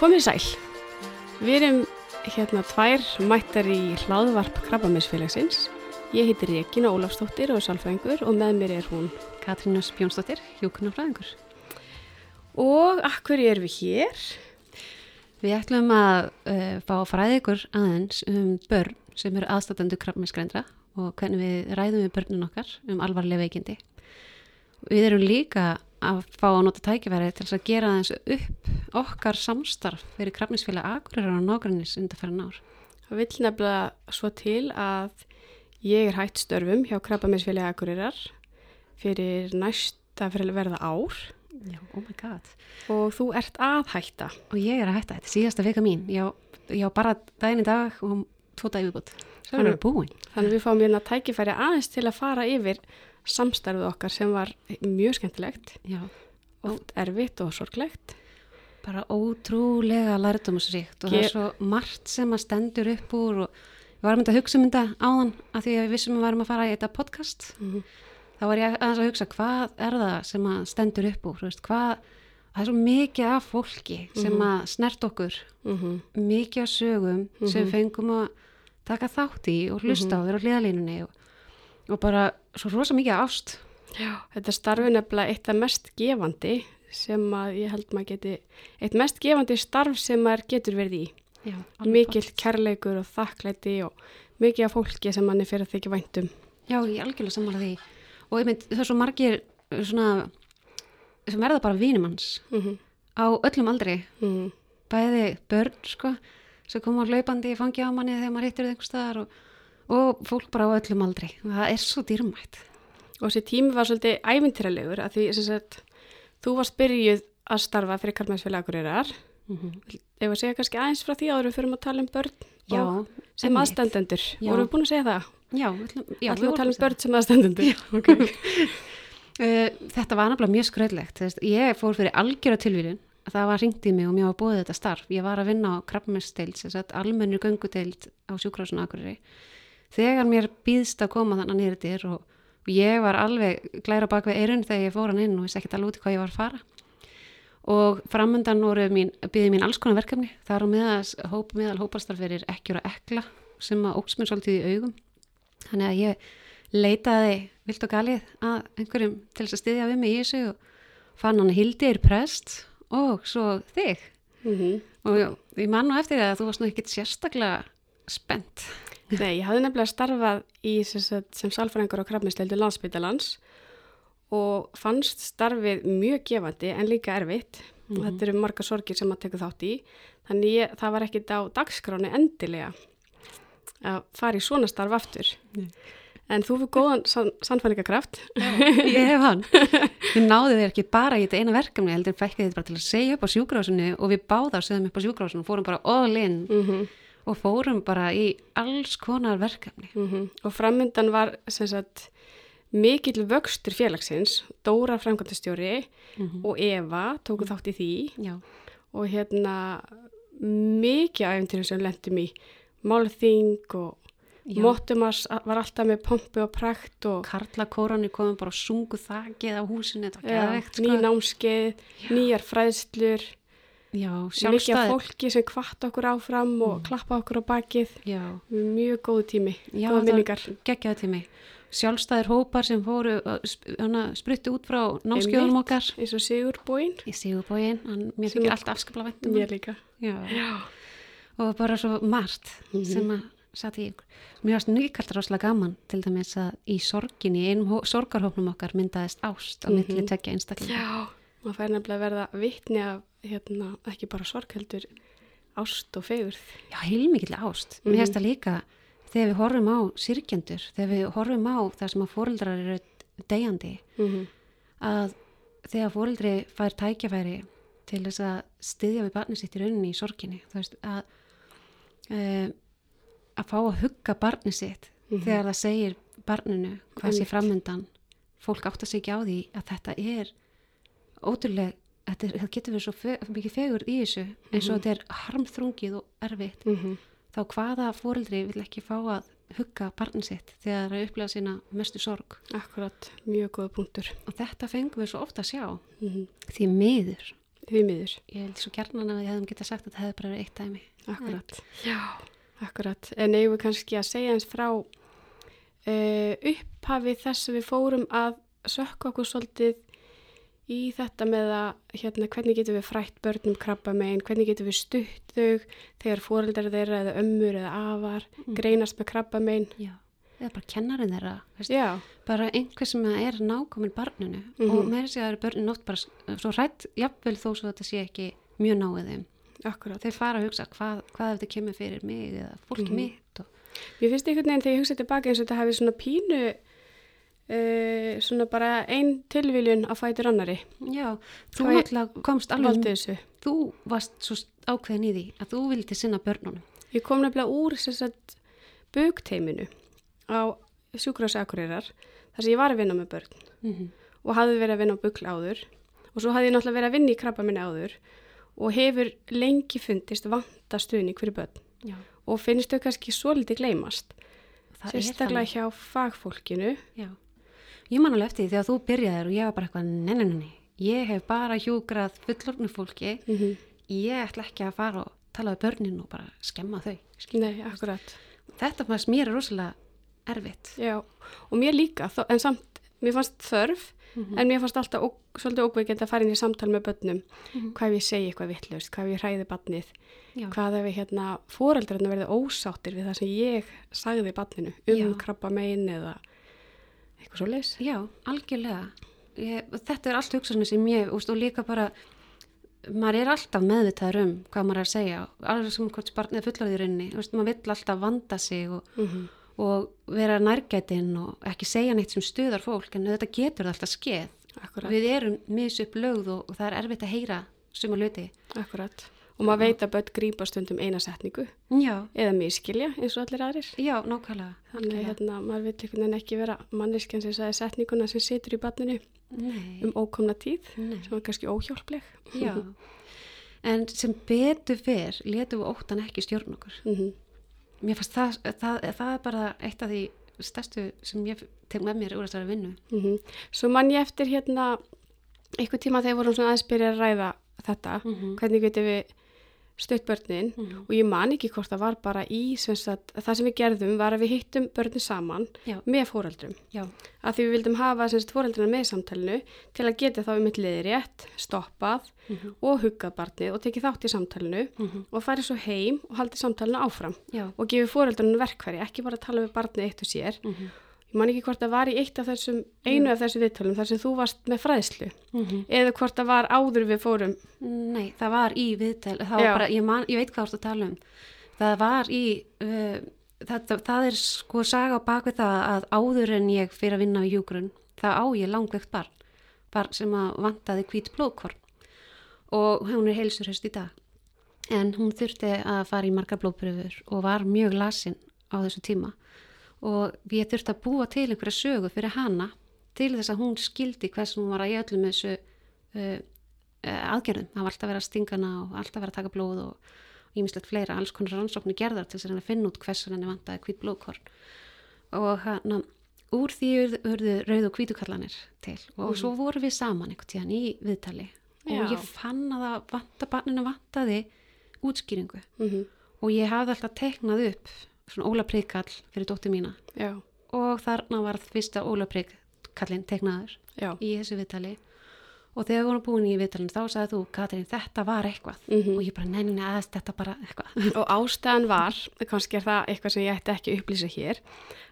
Komið sæl. Við erum hérna tvær mættar í hlaðvarp Krabbaminsfélagsins. Ég heiti Regina Ólafsdóttir og er salfræðingur og með mér er hún Katrínus Bjónsdóttir, hjókunarfræðingur. Og akkur erum við hér? Við ætlum að uh, fá fræðigur aðeins um börn sem eru aðstáttandu krabbaminsgrendra og hvernig við ræðum við börnun okkar um alvarlega veikindi. Við erum líka að fá að nota tækifæri til að gera aðeins upp okkar samstarf fyrir krabbaminsfélag Akureyrar og nágrannis undarfæra nár. Það vil nefnilega svo til að ég er hægt störfum hjá Krabbaminsfélagi Akureyrar fyrir næsta fyrir að verða ár Já, oh my god. og þú ert að hætta. Og ég er að hætta, þetta er síðasta vika mín. Já, bara daginn í dag og tvo við búin. Þannig við fáum hérna tækifæri aðeins til að fara yfir samstarfið okkar sem var mjög skemmtilegt, Já, oft erfitt og sorglegt. bara ótrúlega lærdómsríkt og það Ge- er svo margt sem að stendur upp úr og við varum að hugsa um þetta áðan af því að við vissum að við varum að fara í þetta podcast. Mhm. þá var ég aðeins að hugsa hvað er það sem að stendur upp úr veist, hvað, það er svo mikið af fólki sem að snert okkur Mm mikið af sögum sem við fengum að taka þátt í og hlusta á þeirra á hliðalínunni og, og bara svo rosa mikið ást Já, þetta starfi nefnilega eitt af mest gefandi sem að ég held maður geti, eitt mest gefandi starf sem maður getur verið í. Já, Mikill kærleikur og þakklæti og mikið af fólki sem manni fyrir að þykja væntum. Já, ég er algjörlega sammála því og einmitt, það er svo margir uh, svona sem verða bara vínumanns Mm -hmm. á öllum aldri Mm bæði börn sko sem koma hlaupandi í fangi á manni þegar maður hittir þau einhvers staðar og, og fólk bara á öllum aldri og það er svo dýrmætt Og þessi tími var svolítið ævintýralegur að því sagt, þú varst byrjuð að starfa fyrir Karlmænsfélag Akureyrar. mm -hmm. Ef að segja kannski aðeins frá því áður við fyrir að tala um börn Já, sem. Já. Vorum við búin að segja það? Já, við að tala um börn sem aðstendendur? Okay. Uh, þetta var nefnilega mjög skröðlegt ég fór fyrir algjöra tilvílun það var ringt í mig og mér var búið þetta starf ég var að vinna á krabbmesteild almennur göngudeild á sjúkrásuna þegar mér býðst að koma þannig niður dyr og, og ég var alveg glæra bak við eirun þegar ég fór hann inn og vissi ekkert alveg út í hvað ég var að fara. Og framöndan mín, býði mín alls konar verkefni þar á meðal hóp, fyrir ekkjur og ekla sem að óks mér svolítið í augum. Þannig að ég leitaði vilt og galið að einhverjum til þess að styðja við mig í þessu og fann hann Hildir Prest og svo þig. Mm og já, ég man nú eftir að þú varst nú ekkit sérstaklega spennt Nei, ég hafði nefnilega starfað í sem, sem salfræðingur á krafmisteldu landsbytalans og fannst starfið mjög gefandi en líka erfitt. Mhm. Þetta eru marga sorgir sem maður tekur þátt í. Þannig ég, það var ekkit á dagskráni endilega að fara í svona starf aftur. Nei. En þú fyrir góðan san, sannfælingakraft. ég hef hann við náðu þér ekki bara í þetta eina verkefni heldur fækkið þið bara til að segja upp á sjúkrásinu og við báðar segðum upp á sjúkrásinu fórum bara all in Mm og fórum bara í alls konar verkefni Og framöndan var sagt, mikill vöxtur félagsins, Dóra framkvæmtastjóri Mhm. og Eva tóku þátt í því. já, og hérna mikið æfintýrum sem lendum í málþing og Já. móttumars var alltaf með pompu og prakt og Karla kórani komum bara og sungu þakið á húsinu, þetta var geðveikt ný sko. námskeið, nýjar fræðslur Já, mikið af fólki sem kvart okkur áfram og klappa okkur á bakið Já, mjög góðu tími, Já, góða minningar geggjaði tími Sjálfstæðir hópar sem fóru uh, hana, spruttu út frá Einmitt. okkar eins og Sigurbóin Í Sigurbóin, hann, mér þykir allt afskaplega vænt um mér líka Já, Já. og bara svo margt Mhm. sem að satt í. Mér varst nýkalt rosalega gaman til dæmis að í sorginni, einum hó- sorgarhópnum okkar myndaðist ást á milli Mhm. tekja einstaklega. Já, maður fær nefnilega að verða vitni af hérna, ekki bara sorgheldur ást og fegurð Já, heilmikill ást. Mhm. Mér hefst það líka þegar við horfum á sirkjendur, þegar við horfum á það sem að fóreldrar eru deyjandi, mm -hmm. að þegar fóreldri fær tækjafæri til þess að styðja við barni sitt í rauninni í sorginni, þú veist, að e, að fá að hugga barni sitt Mhm. þegar það segir barninu hvað sé framöndan fólk átt að ekki á því að þetta er ótrúlega þetta, er, þetta getur verið svo fe, mikið fegur í þessu eins og Mhm. þetta er harmþrungið og erfitt þá hvaða fóreldri vil ekki fá að hugga barni sitt þegar það er að upplega sína mestu sorg Akkurat, mjög góða punktur. og þetta fengum við svo ofta að sjá Mm því miður því miður. Ég held svo gernan að við hefðum getað sagt að það hefði bara verið eitt dæmi. Akkurat. Já, akkurat. En eigum við kannski að segja eins frá uh, upphafi þess að við fórum að sökka okkur svolítið í þetta með að hérna, hvernig getum við frætt börnum krabba meginn, hvernig getum við stutt þau þegar fóreldar þeirra eða ömmur eða afar Mm. greinast með krabba meginn. Já. Eða bara kennarinn þeirra, veist, bara einhver sem er nákomin barninu Mhm. og með þess að það eru börnin nótt bara svo hrætt, jafnvel þó svo þetta sé ekki mjög náið þeim. akkurat. Þeir fara að hugsa hvað, hvað þetta kemur fyrir mig eða fólki Mhm. mitt og Mér finnst einhvern veginn þegar ég hugsa tilbaka eins og þetta hafi svona pínu, uh, svona bara ein tilviljun á fætur annari. Já, þú náttúrulega komst alveg, þú varst svo ákveðin í því að þú vildi sinna börnunum. Ég kom nefnilega úr sagt bugteiminu á sjúkrasakurirar þar sem ég var að vinna með börn Mm og hafði verið að vinna á bugl áður. Og svo hafði ég náttúrulega verið að vinna í krabba minni áður og hefur lengi fundist vanta stuðning fyrir börn. Já, og finnst þau kannski svolítið gleymast sérstaklega hjá fagfólkinu. Já, ég man alveg eftir því þegar þú byrjaðir og ég var bara eitthvað, nei, ég hef bara hjúgrað fullornu fólki, mm -hmm. ég ætla ekki að fara og tala við börnin og bara skemma þau. Nei, akkurat Þetta fannst mér er rosalega erfitt. Já, og mér líka, þó- en samt mér fannst þörf, Mhm. en mér fannst alltaf ó, svolítið ókveikend að fara inn í samtal með börnum Mhm. hvað ef ég segi eitthvað vittlust, hvað ég hræði barnið Já. hvað ef ég hérna fóreldrarna verði ósáttir við það sem ég sagði barninu um krabba megin eða eitthvað svo leis Já, algjörlega. Ég, þetta er allt hugsanir sem ég, úst, og líka bara, maður er alltaf meðvitaður um hvað maður er að segja, alveg sem hvort er í rauninni, úst, maður vill alltaf vanda sig og, mm -hmm. og vera nærgætinn og ekki segja neitt sem stuðar fólk, en þetta getur alltaf skeð. akkurat, Við erum misup lögð og, og það er erfitt að heyra suma hluti. akkurat og maður veit að börn grípa stundum eina setningu Já, eða miskilja eins og allir aðrir já, nákvæmlega. þannig hérna, maður vill einhvern veginn ekki vera manneskjan sem sagði setninguna sem situr í barninu Nei, um ókomna tíð nei. sem er kannski óhjálpleg Já, en sem betur fyrr letum við óttan ekki stjórn okkur. mm Mér fannst það, það, það er bara eitt af því stærstu sem ég tek með mér úr þessari vinnu. -hmm. Svo mann ég eftir hérna einhver tíma þegar vorum svona aðeins byrja að ræða þetta, Mhm. hvernig getum við stutt börnin Mhm. og ég man ekki hvort það var bara í sem sagt, það sem við gerðum var að við hittum börnin saman Já. með fóreldrum Já, að því við vildum hafa fóreldrina með í samtalinu til að geta þá um mitt liði rétt stoppað Mhm. og huggað barnið og tekið þátt í samtalinu Mhm. og farið svo heim og haldið samtalinu áfram já, og gefið fóreldrinu verkfæri, ekki bara tala við barnið eitt og sér Mhm. Ég man ekki hvort það var í eitt af þessum einu af þessu viðtölum þar sem þú varst með fræðslu Mhm. eða hvort það var áður við fórum Nei, það var í viðtel, það var bara, ég, man, ég veit hvað þú ert að tala um. Það var í, uh, það, það, er sko saga á bakvið það að áður en ég fyrir að vinna við hjúgrun, það á ég langveikt barn, barn sem að vantaði hvít blóðkorn og hún er heilsurhest í dag. En hún þurfti að fara í margar blóðpröfur og var mjög lasin á þessu tíma og ég þurfti að búa til einhverja sögu fyrir hana til þess að hún skildi hvers hún var að í öllum þessu uh, uh, aðgerðum. Það var alltaf að stinga hana og alltaf verið að taka blóð og ímislegt fleira, alls konar rannsóknir gerðar til þess að að finna út hvers henni vantaði hvít blóðkorn. Og hann, úr því urðu rauð og hvítukallanir til og svo voru við saman einhvern tíðan í viðtali Já. og ég fann að það vanta, barninu vantaði útskýringu mm -hmm. og ég hafði alltaf teknað upp svona Óla Príkall fyrir dóttir mína. Já, og þarna var fyrsta Óla Príkallin teknaður já. í þessu viðtali. Og þegar við vorum búin í viðtalinu þá sagði þú, Katrín, þetta var eitthvað. Mhm. og ég bara, neina, aðeins þetta bara eitthvað. Og ástæðan var, kannski er það eitthvað sem ég ætti ekki að upplýsa hér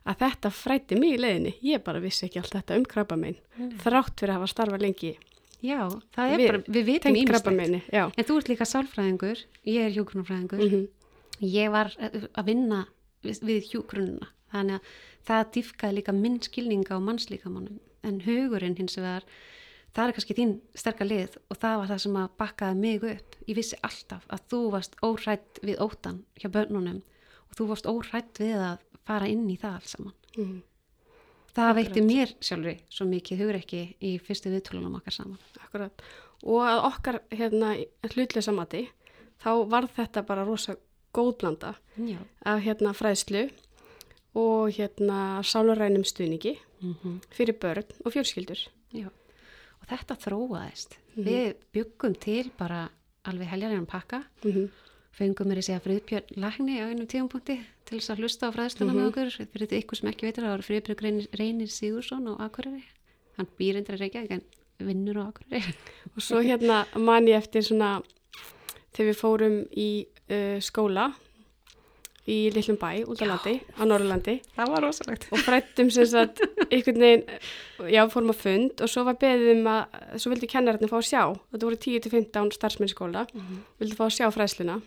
að þetta frætti mig í leiðinni. Ég bara vissi ekki allt þetta um krabba minn þrátt fyrir að hafa starfað lengi Já, það er Við- bara, við vitum já, en þú ert líka sálfræðingur, ég er hjúgrunarfræðingur mm ég var eh, að vinna við, við hjúgrununa þannig að það dýfkaði líka minn skilninga á mannslíkamannum en hugurinn hins vegar það er kannski þín sterka lið og það var það sem að bakkaði mig upp. Ég vissi alltaf að þú varst óhrætt við óttan hjá börnunum og þú varst óhrætt við að fara inn í það alls saman. -hmm. það veitti Akkurat. mér sjálfri svo mikið hugur ekki í fyrstu viðtölunum okkar saman. Akkurat. Og að okkar hérna hlutlösa mati þá var þetta bara rosa góð blanda já. af hérna fræðslu og hérna sálurænum stuðningi mm fyrir börn og fjölskyldur. Já, og þetta þróaðist. Mhm. við byggum til bara alveg heljarinn pakka. Mhm. fengum mér að segja Friðbjörn Lækni á einum tíumpunkti til þess að hlusta á fræðsluna Mhm. með okkur. Fyrir ykkur sem ekki veitir það var Friðbjörn Reynir, Reynir Sigursson á Akureyri. Hann býr endur að reykja en vinnur á Akureyri. Og svo hérna man ég eftir svona þegar við fórum í uh, skóla í Lillum bæ út á landi, á Norrlandi það var rosalegt. Og frættum sem sagt einhvern veginn, já, fórum að fund og svo var beðið um að, svo vildi kennararnir fá að sjá, þetta voru 10-15 starfsmenn í skóla, vildi fá að sjá fræðsluna.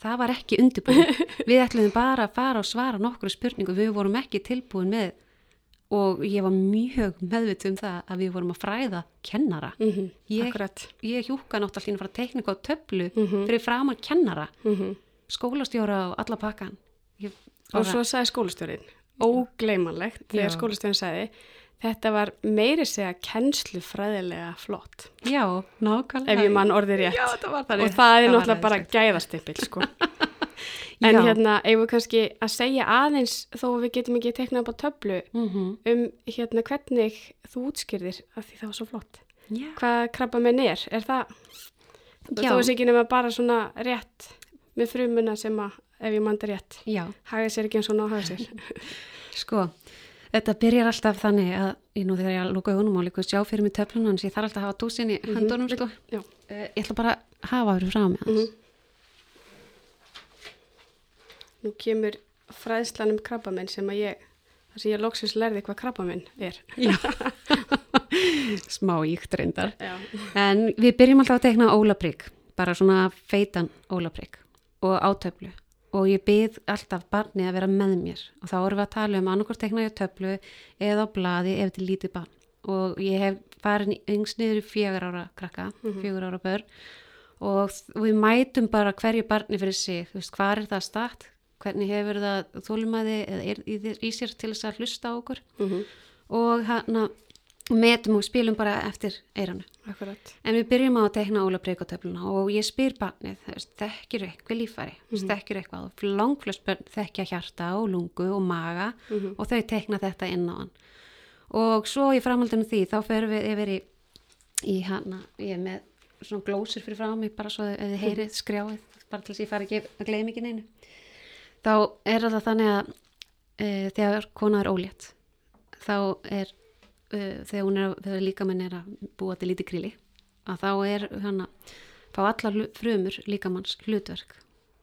Það var ekki undirbúin við ætluðum bara að fara og svara nokkru spurningu við vorum ekki tilbúin með og ég var mjög meðvit um það að við vorum að fræða kennara. Mm -hmm. Ég- ég hjúka náttúrulega að fara teknika á töflu Mhm. fyrir framan kennara. Mm skólastjóra og alla pakkan ég og svo sagði skólastjórin ógleymanlegt þegar skólastjórin sagði þetta var meiri segja kennslufræðilega flott. Já, nákvæmlega. Ef ég mann orðið rétt. Já, það það og það er náttúrulega bara gæðastimpil sko. en Já. hérna ef við kannski að segja aðeins þó að við getum ekki teiknað upp á töflu mm um hérna hvernig þú útskýrðir af því það var svo flott já. hvað krabba minn er, er það þó er sér ekki nema bara svona rétt með frumuna sem að ef ég manda rétt, já, haga sér ekki eins og ná haga sér sko þetta byrjar alltaf þannig að ég nú þegar ég að lúka augunum og líka sjá fyrir mig töflunum að ég þarf alltaf að hafa dúsin í Mhm. höndunum sko. Já. uh, ég ætla bara að hafa fyrir frá mig Mhm. Nú kemur fræðslan um krabbaminn sem að ég, þar sem ég loksins lærði hvað krabbaminn er. Smá íkt reyndar. Já. En við byrjum alltaf að tekna ólaprygg, bara svona feitan ólaprygg og átöflu. Og ég byrð alltaf barni að vera með mér. Og þá erum við að tala um annarkort tekna ég á töflu eða á blaði ef þetta er lítið barn. Og ég hef farin yngst niður í fjögur ára krakka, fjögur ára börn. Og við mætum bara hverju barni fyrir sig, þú veist, hvað er það start, hvernig hefur það þólumæði eða er í, í sér til þess að hlusta á okkur Mm og hérna metum og spilum bara eftir eiranu. Akkurat. En við byrjum á að tekna Óla Breikotöfluna og ég spyr barnið, þekkir eitthvað líffæri, mm -hmm. þekkir eitthvað langflöst þekkja hjarta og lungu og maga Mhm. og þau tekna þetta inn á hann. Og svo í framhaldinu því þá ferum við yfir í, í hana, ég er með svona glósur fyrir frá mig bara svo ef þið heyrið skrjáið, bara til þess að ég fari ekki að gleyma ekki neinu. Þá er það þannig að e, þegar kona er ólétt, þá er uh, þegar hún er, þegar líkamann er að búa til lítið kríli að þá er hann að fá allar frumur líkamanns hlutverk.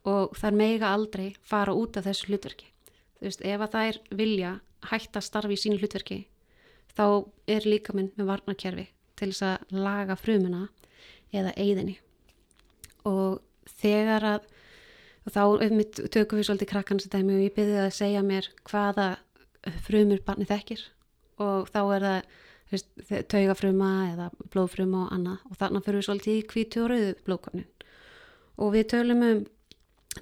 Og þær meiga aldrei fara út af þessu hlutverki. Þú veist, ef að þær vilja hætta að starfa í sínu hlutverki þá er líkaminn með varnakerfi til þess að laga frumuna eða eigðinni og þegar að og þá einmitt tökum við svolítið krakkan sem dæmi og ég byrði að segja mér hvaða frumur barnið þekkir. Og þá er það taugafruma eða blóðfruma og annað. Og þarna fyrir við svolítið í hvítu og rauðu blóðkornin. Og við tölum um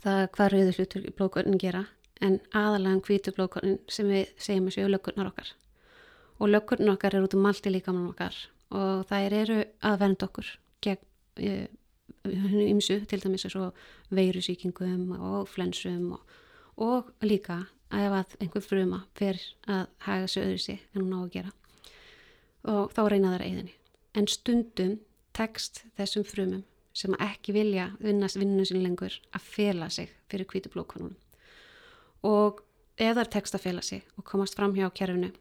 það hvað rauðu hlutur blóðkornin gera en aðalega um hvítu blóðkornin sem við segjum að séu löggurnar okkar. Og löggurnar okkar eru út um allt í líkamann okkar. Og þær eru að vernda okkur gegn ymsu, til dæmis eins og veirusýkingum og flensum og, og líka ef að einhver fruma fer að haga sig öðru sig en hún á að gera og þá reyna þær eigðinni. En stundum tekst þessum frumum sem ekki vilja vinnast vinnunum sín lengur að fela sig fyrir hvítu blókonunum. Og ef þær tekst að fela sig og komast fram hjá kerfinu,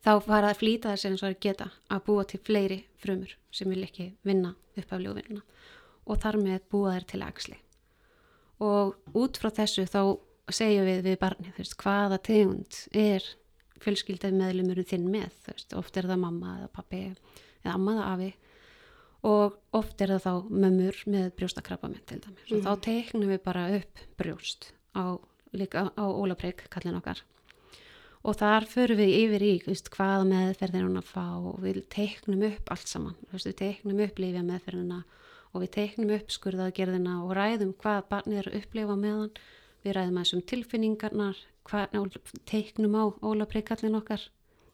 þá fara að flýta þess þær geta að búa til fleiri frumur sem vil ekki vinna uppafljóð vinnuna og þar með búa þær til axli. Og út frá þessu þá segjum við við barnið, þú veist, hvaða tegund er fjölskyldað meðlumurinn þinn með, veist, oft er það mamma eða pappi eða amma eða afi og oft er það þá mömmur með brjóstakrabba minn til dæmis. Og þá teiknum við bara upp brjóst á, líka á ólaprygg kallin okkar. Og þar förum við yfir í veist, hvaða meðferð er hún að fá og við teiknum upp allt saman. Við teiknum upp lífja meðferðina og við teiknum upp skurðaðgerðina og ræðum hvað barnið er að upplifa á meðan. Við ræðum aðeins um tilfinningarnar hvað, teiknum á ólaprygg okkar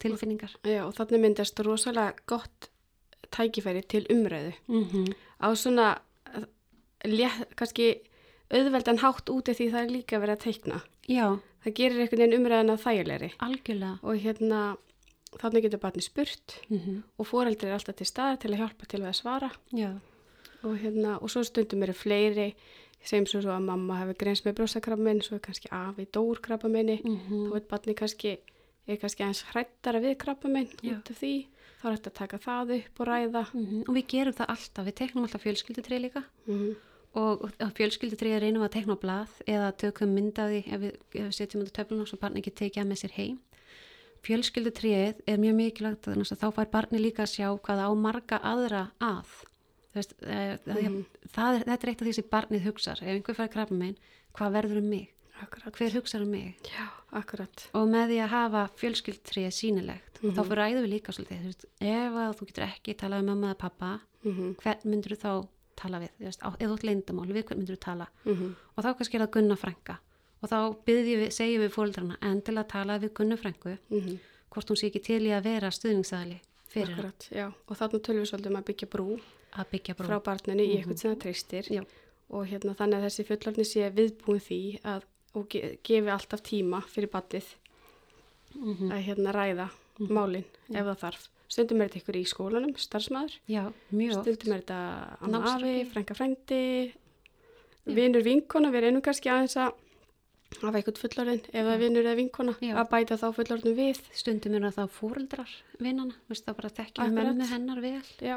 tilfinningar. Já, og þannig myndast rosalega gott tækifæri til umræðu. Mm -hmm. á svona létt, kannski auðveldan hátt úti því það er líka verið að teikna. Já, Það gerir einhvern veginn umræðina þægilegri. Algjörlega. Og hérna þannig getur barni spurt mm og foreldri er alltaf til staðar til að hjálpa til að svara. Já, og, hérna, og svo stundum eru fleiri sem svo, svo að mamma hefur greins með brjóstakrabbamein svo er kannski afi dór krabbameini. Mm þá veit barni kannski er kannski aðeins hrættara við krabbamein Já. út af því. Þá er þetta að taka það upp og ræða. Og við gerum það alltaf, við teknum alltaf fjölskyldutrið líka. Mm og á fjölskyldutrið reynum að tekna á blað eða tökum mynd af því ef við, ef við setjum þetta töflunum svo barni ekki tekið að með sér heim. Fjölskyldutrið er mjög mikilvægt að þá fær barni líka að sjá hvað á marga aðra að veist, e, Mhm. það er, þetta er eitt af því sem barnið hugsar. Ef einhver fær krabba minn, hvað verður um mig? Akkurat. Hver hugsar um mig? Já, og með því að hafa fjölskyldtrið sínilegt Mhm. þá fyrir ræðum við líka svolítið þú veist, ef að þú getur ekki talað um mamma eða pappa mm hvern myndur þú þá tala við? Veist, á- ef þú ert leyndamál, við hvern myndur þú tala? -hmm. og þá kannski er það Gunna frænka. Og þá við, segjum við fóreldrarna en til að tala við Gunnu frænku Mm hvort hún sé ekki til í að vera stuðningsaðali fyrir akkurat, já. Og þarna tölum við svolítið um að byggja brú að byggja brú. frá barninu í eitthvað sem það treystir. Og hérna þannig að þessi fullorðni sé viðbúin því að og ge gefi alltaf tíma fyrir barnið Mhm. að hérna ræða málin ef það þarf. Stundum er þetta ykkur í skólanum, starfsmæður stundum er þetta amma afi, Námsráðgjafi. frænka frændi vinur vinkona, við reynum kannski aðeins að hafa eitthvað fullorðin ef það er vinur eða vinkona Já. að bæta þá fullorðin við stundum er það þá fóreldrar vinnana, veist það bara Akkurat. mömmu hennar vel Já,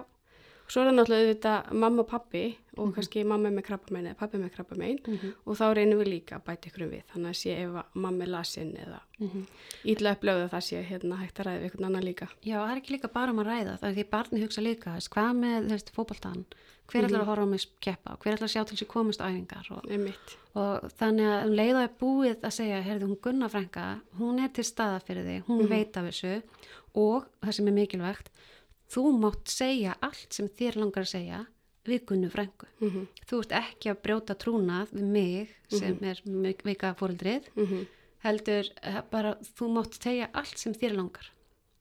svo er það náttúrulega auðvitað mamma og pappi og Mhm. kannski mamma með krabbamein eða pappi með krabbamein mm og þá reynum við líka að bæta ykkur við. Þannig að sé ef mamma er lasin eða -hmm. ítla upplöðu það sé hérna hægt að ræða við einhvern annan líka. Já, það er ekki líka bara um að ræða, það er því barni hugsa líka, veist, hvað með þú veist, fótboltan, hver ætlar að horfa á mig keppa, hver ætlar að sjá til komast á æfingar og, og þannig að um leið og er búið að segja, heyrðu hún Gunna frænka, hún er þessu og það sem er mikilvægt, þú mátt segja allt sem þér langar að segja við Gunnu frænku. mm Þú ert ekki að brjóta trúnað við mig sem er vika fóreldrið, -hmm. heldur eh, bara þú mátt segja allt sem þér langar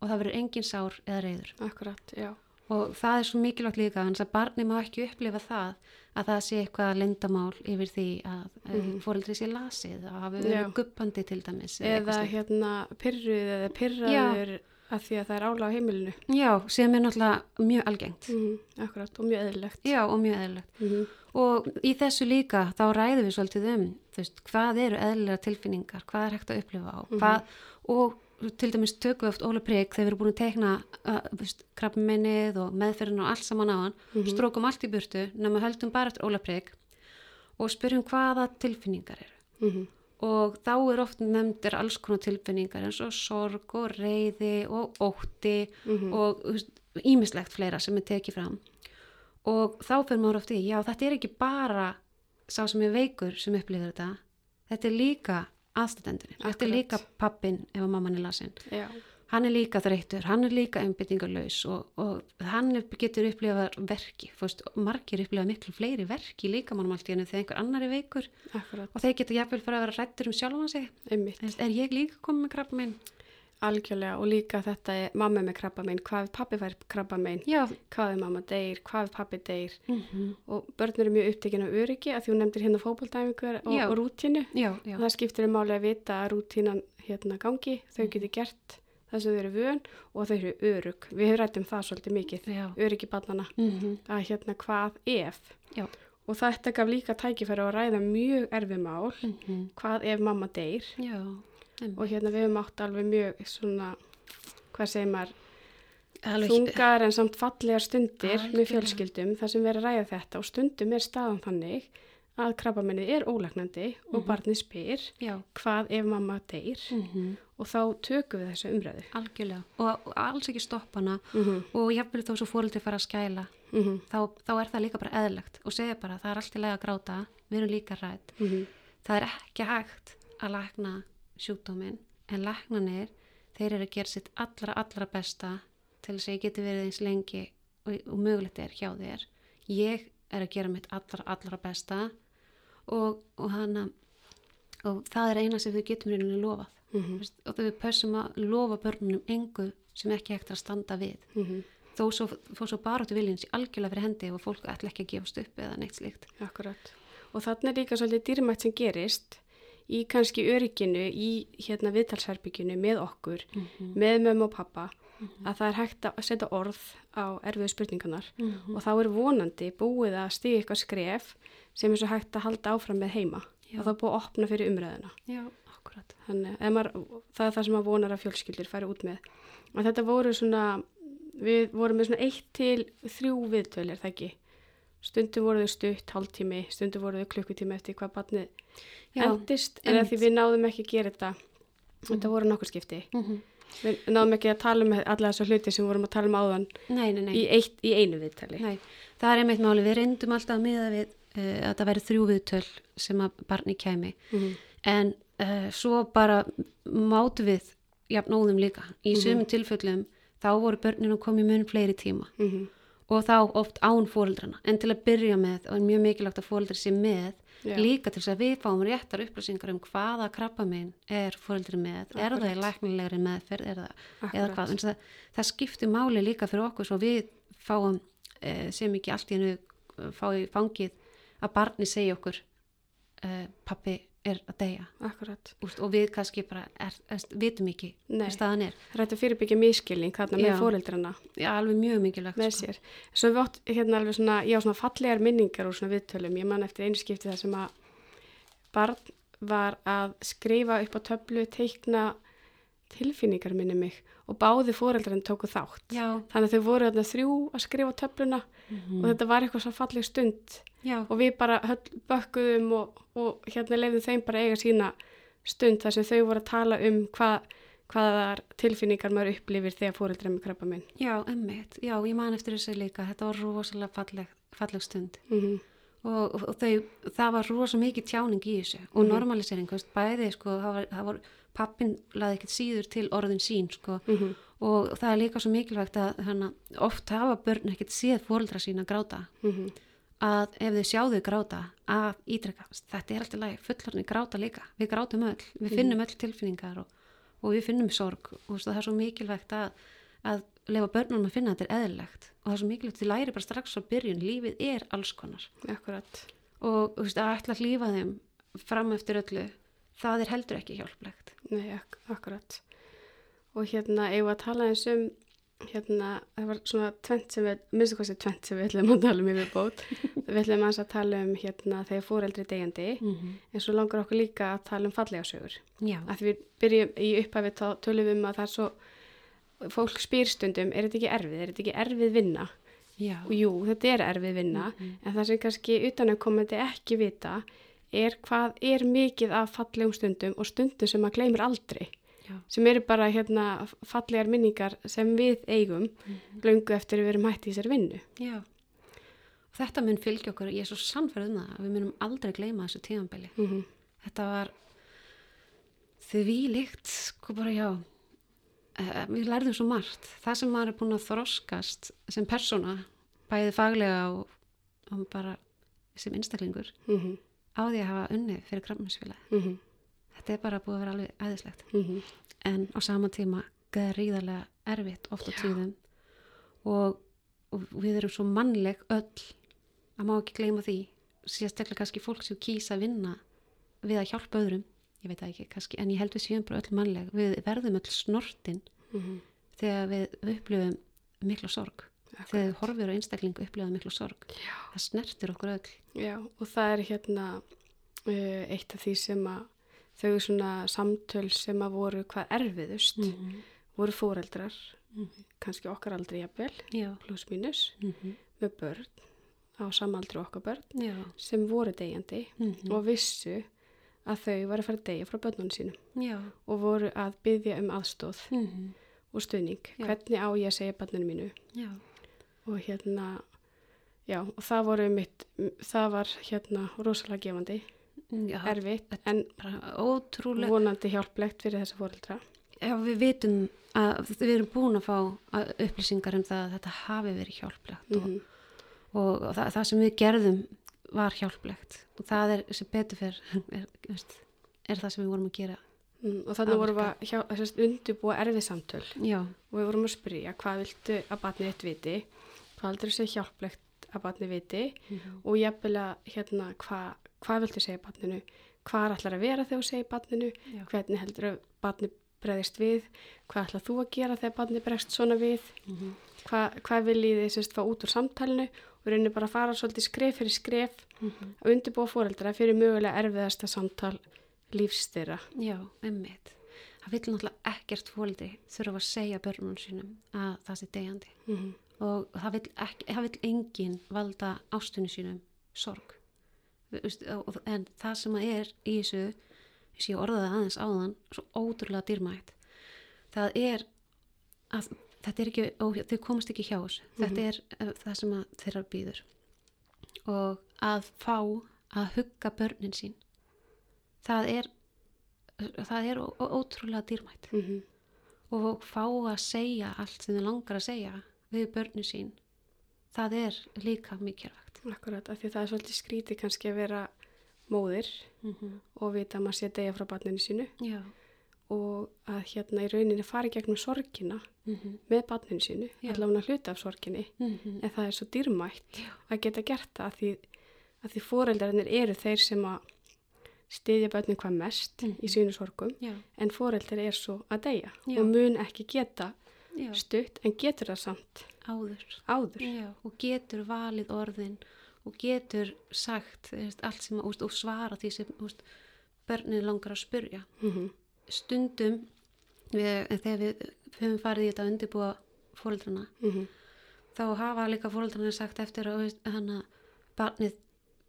og það verður engin sár eða reyður. akkurat, já Og það er svo mikilvægt líka, þannig að barni má ekki upplifa það að það sé eitthvað lindamál yfir því að mm Mhm. fóreldri sé lasið hafi Já. verið guppandi til dæmis. eða eitthvað hérna pyrruð eða pyrraður að því að það er ála á heimilinu Já, sem er náttúrulega mjög algengt. mm akkurat og mjög eðlilegt Já, og mjög eðlilegt. mm Og í þessu líka þá ræðum við svolítið um, veist, hvað eru eðlilega tilfinningar, hvað er hægt að upplifa á, Mhm. hvað, og til dæmis tökum við oft Óla Prygg þegar við erum búin að tekna uh, krabbmennið og meðferðin og allt saman á hann, Mhm. strókum allt í burtu, nema höldum bara eftir Óla Prygg og spyrjum hvaða tilfinningar eru. -hmm. Og þá er oft nefndir alls konar tilfinningar eins og sorg og reyði og ótti Mhm. og þú veist, ímislegt fleira sem er tekið fram. Og þá fyrir maður oft í, já þetta er ekki bara sá sem er veikur sem upplifir þetta. Þetta er líka aðstændendunir, þetta er líka pappin ef að mamman er lasin, já, hann er líka þreyttur, hann er líka einbyttingarlaus og, og hann er- getur upplifað verki, fórst, margir upplifað miklu fleiri verki líka mannum allt í henni þegar einhver annar er veikur akkurat, og þeir geta jafnvel fara að vera rættur um sjálfan sig. Einmitt. Þú veist, er ég líka komið með krabba minn? algjörlega og líka þetta er mamma með krabba mein, hvað ef pappi fær krabba mein Já, hvað ef mamma deyr, hvað ef pappi deyr? Mm og börn eru mjög upptekinn af öryggi að hún nefndir hérna fótboltæfingur og, og rútínu. Já, já, það skiptir um máli að vita að rútínan hérna gangi, þau geti gert það sem þau eru vön og þau eru örug við höfum rætt um það svolítið mikið já. öryggi barnana, Mm að hérna hvað ef? Já. og þetta gaf líka tækifæri að ræða mjög erfið mál. Mhm. hvað ef mamma deyr? Já, og hérna við höfum átt alveg mjög svona, hvað segir maður þungar en samt fallegar stundir Algjörlega. með fjölskyldum þar sem verður að ræða þetta. Og stundum er staðan þannig að krabbamennið er ólagnandi og Mhm. barnið spyr Já, hvað ef mamma deyr? Mm og þá tökum við þessu umræðu. algjörlega. Og, og alls ekki stoppa hana Mm -hmm. og jafnvel þó svo fóreldri fara að skæla, Mm þá, þá er það líka bara eðlegt og segja bara það er allt í lega að gráta, við erum líka rætt. -hmm. Það er ekki hægt að lækna sjúkdóminn en læknanir, þeir eru að gera sitt allra, allra besta til þess að ég geti verið eins lengi og, og mögulegt er hjá þér. Ég er að gera mitt allra, allra besta og, og hana og það er eina sem við getum reynilega lofað. Mm Veist, og þau við pössum að lofa börnunum engu sem ekki hægt að standa við -hmm. þó svo, svo baráttu viljins í algjörlega fyrir hendi og fólk ætla ekki að gefast upp eða neitt slíkt Akkurat. Og þarna er líka svolítið dýrmætt sem gerist í kannski örygginu í hérna viðtalsherbygginu með okkur, mm -hmm. með mömmu og pappa að það er hægt að setja orð á erfiðu spurningarnar Mhm. og þá er vonandi búið að stiga eitthvað skref sem er svo hægt að halda áfram með heima Já. og það er búið að opna fyrir umræðina. Já, akkurat. Þannig að maður, það er það sem að vonar að fjölskyldur færi út með. Og þetta voru svona, við vorum með svona eitt til þrjú viðtöl, er það ekki? Stundum voru þau stutt, hálftími, stundum voru þau klukkutími eftir hvað barnið Já, endist, en því við náðum ekki að gera þetta, þetta voru nokkur skipti. Mhm. Við náðum ekki að tala um alla þessar hluti sem við vorum að tala um áðan Nei, nei, nei. í, eitt, í einu viðtali. Nei, það er einmitt máli. Við reyndum alltaf að miða við uh, að það væri þrjú viðtöl sem að barni kæmi. Mhm. En uh, svo bara mátu við jafnóðum líka. Í Mhm. sumum tilfellum þá voru börnin að koma í mun fleiri tíma Mhm. og þá oft án fóreldrana. En til að byrja með, og mjög mikilvægt að fóreldri sé með, Já. líka til þess að við fáum réttar upplýsingar um hvaða krabba minn er fóreldri með, er það í læknilegri meðferð, er það, eða Akkurat. hvað. En það, það skiptir máli líka fyrir okkur svo við fáum eh, sem ekki allt í hennu fá í fangið að barni segja okkur eh, pappi er að deyja Akkurat. Og við kannski bara er, er, vitum ekki hvað staðan er. Það að fyrirbyggja miskilning þarna með fóreldrana Já, alveg mjög mikilvægt. sko. Svo við átt hérna alveg svona, já svona fallegar minningar úr svona viðtölum. Ég man eftir einu skipti þar sem að barn var að skrifa upp á töflu, teikna tilfinningar minni mig og báði fóreldrarinn tóku þátt. Já, Þannig að þau voru þarna þrjú að skrifa töfluna Mhm. og þetta var eitthvað svo falleg stund já, og við bara höll, bökkuðum og, og hérna lefðum þeim bara eiga sína stund þar sem þau voru að tala um hvað, hvaðar tilfinningar maður upplifir þegar fóreldrar með krabba minn. já, emmitt. Já, ég man eftir þessu líka. Þetta var rosalega falleg, falleg stund. Mm og, og, og þau, það var rosa mikið tjáning í þessu og Mhm. normalisering, þú veist, bæði sko, það var, það var pappin laði ekkert síður til orðin sín sko. -hmm. og það er líka svo mikilvægt að hana, oft hafa börn ekkert séð fóreldra sína gráta. Mm að ef þau sjá þau gráta að ítrekka, þetta er alltaf læg fullorni gráta líka, við grátum öll. Við finnum öll tilfinningar og, og við finnum sorg. Og það er svo mikilvægt að, að lefa börnum að finna að þetta er eðlilegt. Og það er svo mikilvægt, þið læri bara strax á byrjun. Lífið er alls konar. Akkurat. og þú veist, að ætla að hlýfa þeim fram eftir öllu, það er heldur ekki hjálplegt. Nei, ak akkurat. Og hérna, eigum við að tala eins um, hérna, það var svona tvent sem við, minnstu hvað sé tvent sem við ætlum að tala um yfir bót. við ætlum að tala um, hérna, þegar fóreldri degjandi, Mm -hmm. en svo langar okkur líka að tala um fallega sögur. Já, Að því við byrjum í upphafi tölum við um að það er svo, fólk spyr stundum, er þetta ekki erfið, er þetta ekki erfið vinna? já, Og jú, þetta er erfið vinna, en það sem kannski utanumkomandi ekki vita er hvað er mikið af fallegum stundum og stundum sem maður gleymir aldrei já, sem eru bara hérna fallegar minningar sem við eigum löngu eftir að við erum hætti í sér vinnu. já. Og þetta mun fylgja okkur, ég er svo sannferð um það að við munum aldrei gleyma þessu tímanbili. Mm -hmm. Þetta var því líkt, sko bara já, eh, við lærðum svo margt. Það sem maður er búin að þroskast sem persóna, bæði faglega og, og bara sem einstaklingur, Mm -hmm. Á því að hafa unnið fyrir krafninsfélagi. Mm -hmm. Þetta er bara búið að vera alveg æðislegt. Mhm. en á sama tíma gríðarlega erfitt oft á tíðum og, og við erum svo mannleg öll að má ekki gleyma því sérstaklega kannski fólk sem kýsa að vinna við að hjálpa öðrum ég veit ekki kannski, en ég held við séum bara öll mannleg við verðum öll snortin Mm þegar við upplifum mikla sorg þegar við horfum á einstaklingu upplifum mikla sorg Já. það snertir okkur öll Já, og það er hérna uh, eitt af því sem að þau svona samtöl sem að voru hvað erfiðust -hmm. voru fóreldrar, kannski okkar aldrei jafnvel, já, plus mínus, mm -hmm. með börn á samaldri okkar börn já. sem voru degjandi Mm -hmm. og vissu að þau var að fara að deyja frá börnunum sínum já. og voru að byggja um aðstóð Mm -hmm. og stuðning. Hvernig á ég að segja börnunum mínu? Og hérna, já, og það voru mitt, það var hérna rosalega gefandi, já. erfitt, en ótrúlega vonandi hjálplegt fyrir þessa fóreldra. Já, við vitum að við erum búin að fá upplýsingar um það að þetta hafi verið hjálplegt Mm -hmm. og, og það, það sem við gerðum var hjálplegt og það er sem betur fyrr er, veist, er það sem við vorum að gera. mm, og þannig vorum við að undirbúa erfið samtöl Já, og við vorum að spyrja hvað viltu að batnið eitt viti, hvað heldur þú segja hjálplegt að batnið viti og jafnvel að hérna hvað, hvað viltu segja batninu, hvað er allar að vera þegar þú segja batninu, Já. hvernig heldur að batnið bregðist við, hvað ætlað þú að gera þegar barni bregst svona við, Mhm. Hva, hvað viljið þið sérst fá út úr samtalinu og reynir bara að fara svolítið skref fyrir skref Mhm. að undirbúa fóreldra fyrir mögulega erfiðasta samtal lífstyrra. Já, einmitt. Það vil náttúrulega ekkert fóldi þurfa að segja börnunum sínum að það sé degjandi Mm -hmm. Og það vil, ekki, það vil engin valda ástunni sínum sorg. En það sem að er í þessu, þess ég orðaði aðeins áðan, svo ótrúlega dýrmætt, það er að þetta er ekki, þau komast ekki hjá þessu. Þetta er uh, það sem að þeirra býður. Og að fá að hugga börnin sín, það er, það er ótrúlega dýrmætt Mm -hmm. og fá að segja allt sem þau langar að segja við börnin sín, það er líka mikilvægt. Akkurat, af því það er svolítið skrítið kannski að vera móðir Mm -hmm. og vita að maður sé að deyja frá barninu sínu Já. og að hérna í rauninni fari gegnum sorgina Mm -hmm. með barninu sínu, allavega hluta af sorginni, Mm en það er svo dýrmætt Já. að geta gert það að því, því foreldrarnir eru þeir sem að styðja börnin hvað mest Mhm. í sínu sorgum Já. en foreldrar er svo að deyja Já. og mun ekki geta Já. stutt en getur það samt Áður. áður. Já. Og getur valið orðin og getur sagt veist, allt sem að, og svara því sem úst, börnin langar að spurja. Mm Stundum, við, þegar við höfum farið í þetta að undirbúa fóreldrana, -hmm. þá hafa líka fóreldrarnir sagt eftir að veist, hana, barnið,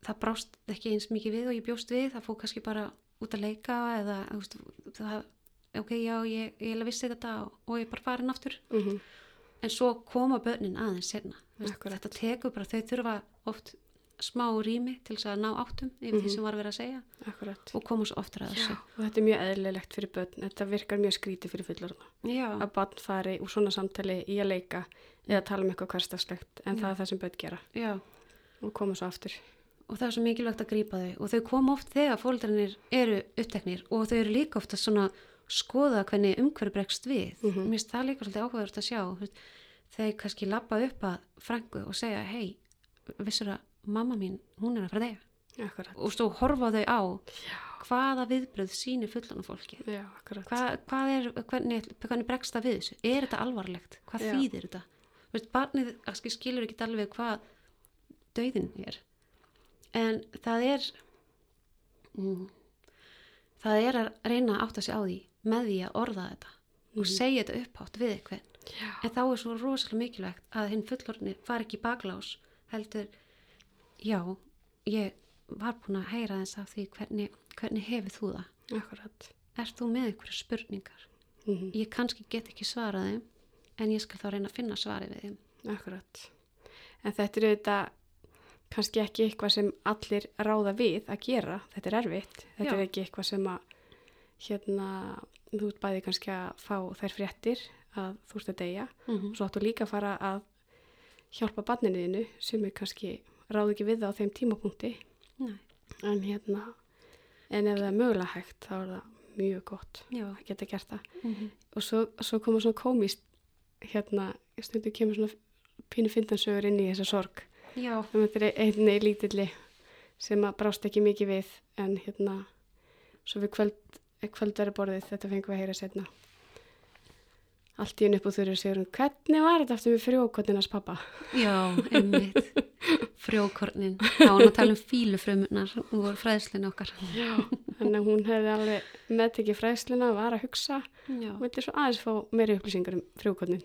það brást ekki eins mikið við og ég bjóst við, það fór kannski bara út að leika eða veist, það, ok, já, ég, ég vissi þetta og, og ég bara farin aftur. Mm En svo koma börnin aðeins senna. Þetta tekur bara, þau þurfa oft smá rými til þess að ná áttum yfir því sem var verið að segja Akkurat. og koma svo oftar að þessu. Og þetta er mjög eðlilegt fyrir börn, þetta virkar mjög skrítið fyrir fullorðna. Já, Að barn fari úr svona samtali í að leika eða tala um eitthvað hverstagslegt en það er það sem börn gera já. og koma svo aftur. Og það er svo mikilvægt að grípa þau og þau koma oft þegar fóldrarnir eru uppteknir og þau eru líka ofta svona skoða hvernig umhverju bregst við. Mhm. Mér finnst það líka svolítið áhugaður að sjá. veist, Þeir kannski lappa upp að frængu og segja, hei, vissur að mamma mín, hún er að fara. Akkurat. Og svo horfa þau á Já, hvaða viðbröð sínir fullan fólki. já, akkurat. Hva, hvað er, hvernig, hvernig bregst það við þessu? Er þetta alvarlegt? Hvað Já. þýðir þetta? Veist, barnið skilur ekki alveg hvað dauðin er. En það er, mm, það er að reyna að átta sig á því með því að orða þetta og segja þetta upphátt við eitthvað. Já, En þá er svo rosalega mikilvægt að hinn fullorðni far ekki baklás heldur, já, ég var búin að heyra þess af því hvernig, hvernig hefur þú það? akkurat. Ert þú með einhverju spurningar? Mm Ég kannski get ekki svarað þeim en ég skal þá reyna að finna svarið við þeim. Akkurat. En þetta er auðvitað kannski ekki eitthvað sem allir ráða við að gera. Þetta er erfitt. Þetta Já. er ekki eitthvað sem að hérna, þú ert bæði kannski að fá þær fréttir að þú ert að deyja. Mm -hmm. Svo áttu líka að fara að hjálpa barninu sem er kannski ráð ekki við það á þeim tímapunkti. Nei, En hérna, en ef það er mögulega hægt þá er það mjög gott já. að geta gert það. Mm -hmm. og svo, svo koma svona komist hérna, stundu kemur svona pínu findansögur inn í þessa sorg Já, um þetta er einni lítilli sem að brást ekki mikið við en hérna svo við kvöld, kvöldari borðið þetta fengum við að heyra setna allt í henni upp og þurru segur hún hvernig var þetta aftur með frjókotninans pappa já, einmitt. Frjókornin. Já, hún að tala um fílufrömmunar og voru fræðslinu okkar. Já. þannig að hún hefði alveg meðtekið fræðsluna var að hugsa og vildi svo aðeins fá meiri upplýsingar um frjókotnin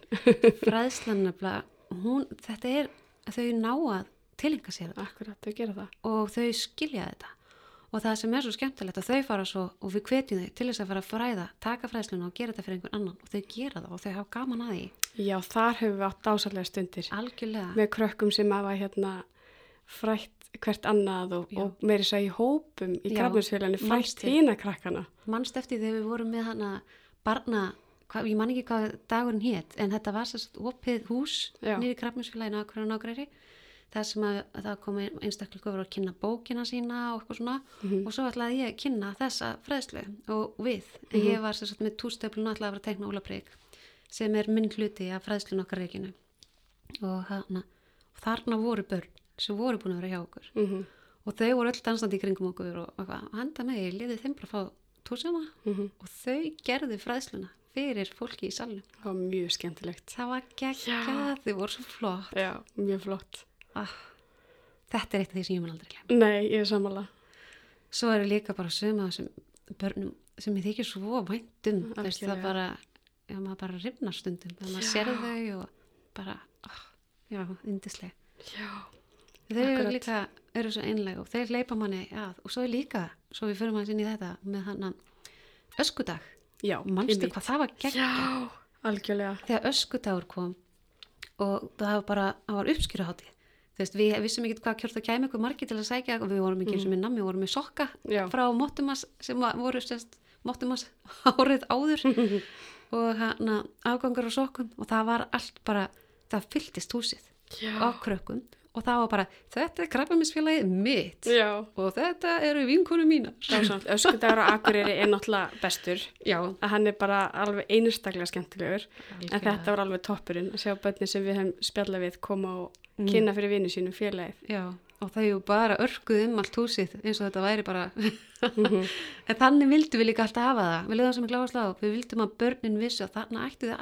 Fræðslan nefnilega, hún, þetta er að þau ná að tilenga sér þetta akkurat, þau gera það og þau skilja þetta. Og það sem er svo skemmtilegt að þau fara svo og við hvetjum þau til þess að fara að fræða, taka fræðsluna og gera þetta fyrir einhvern annan og þau gera það og þau hafa gaman að því. Já, þar hefur við átt dásalega stundir Algjörlega. með krökkum sem hafa hérna frætt hvert annað og, og meiri í hópum í Já, krafninsfélaginu frætt hína krakkana. Manst eftir þegar við vorum með hana barna, hva, ég man ekki hvað dagurinn hétt, en þetta var sérst opið hús nýri krafninsfélaginu það sem að, að það komi einstaklega að kynna bókina sína og eitthvað svona Mhm. og svo ætlaði ég að kynna þessa fræðslu og við, en Mhm. ég var sérst með tústöflun ætlaði að vera að tekna Ólaprík sem er minn hluti af fræðslun okkar reikinu og, hana, þarna voru börn sem voru búin að vera hjá okkur Mm og þau voru öll dansandi í kringum okkur og, og, henda mig, ég liði þeim bara að fá túsina Mm og þau gerðu fræðsluna fyrir fólki í salnum. Það var mjög skemmtilegt. Það var geggjað, þau voru svo flott. Já, mjög flott. Ah, þetta er eitt af því sem ég mun aldrei glemma. Nei, ég er sammála. Svo eru líka bara söma þessum börnum sem ég þykir svo væntum. Veist, það bara, já, maður bara rifnar stundum. Þegar maður Já. sér þau og bara, ah, já, yndislega. Já. Þau eru líka, eru svo einlega og þeir leipa manni að og svo er líka, svo við fyrir maður inn í þetta með hann öskudag. Já, einmitt. hvað það var gegn? Já, algjörlega. Þegar öskudagur kom og það var bara, það var uppskýruháttið. Veist, við vissum ekki hvað kjört það kæmi ykkur margir til að sækja og við vorum ekki eins og með nammi, við vorum með sokka Já. frá Mottumas sem var- voru sérst Mottumas árið áður. Og hann afgangur á sokkum og það var allt bara, það fylltist húsið á krökkum og það var bara, þetta er krabbaminsfélagið mitt Já. og þetta eru vinkonu mínar. Dásamt. Öskudagur á Akureyri er náttúrulega bestur. Já, Að hann er bara alveg einstaklega skemmtilegur. En Algjörlega. þetta var alveg toppurinn að sjá börnin sem við hefum spjallað við koma og Mm. kynna fyrir vinnu sínum félagið. Já, og er bara örkuð um allt húsið eins og þetta væri bara Mhm. en þannig vildum við líka alltaf hafa það við leiðum sem ég gláðast á, við vildum að börnin vissu að þarna ættu þið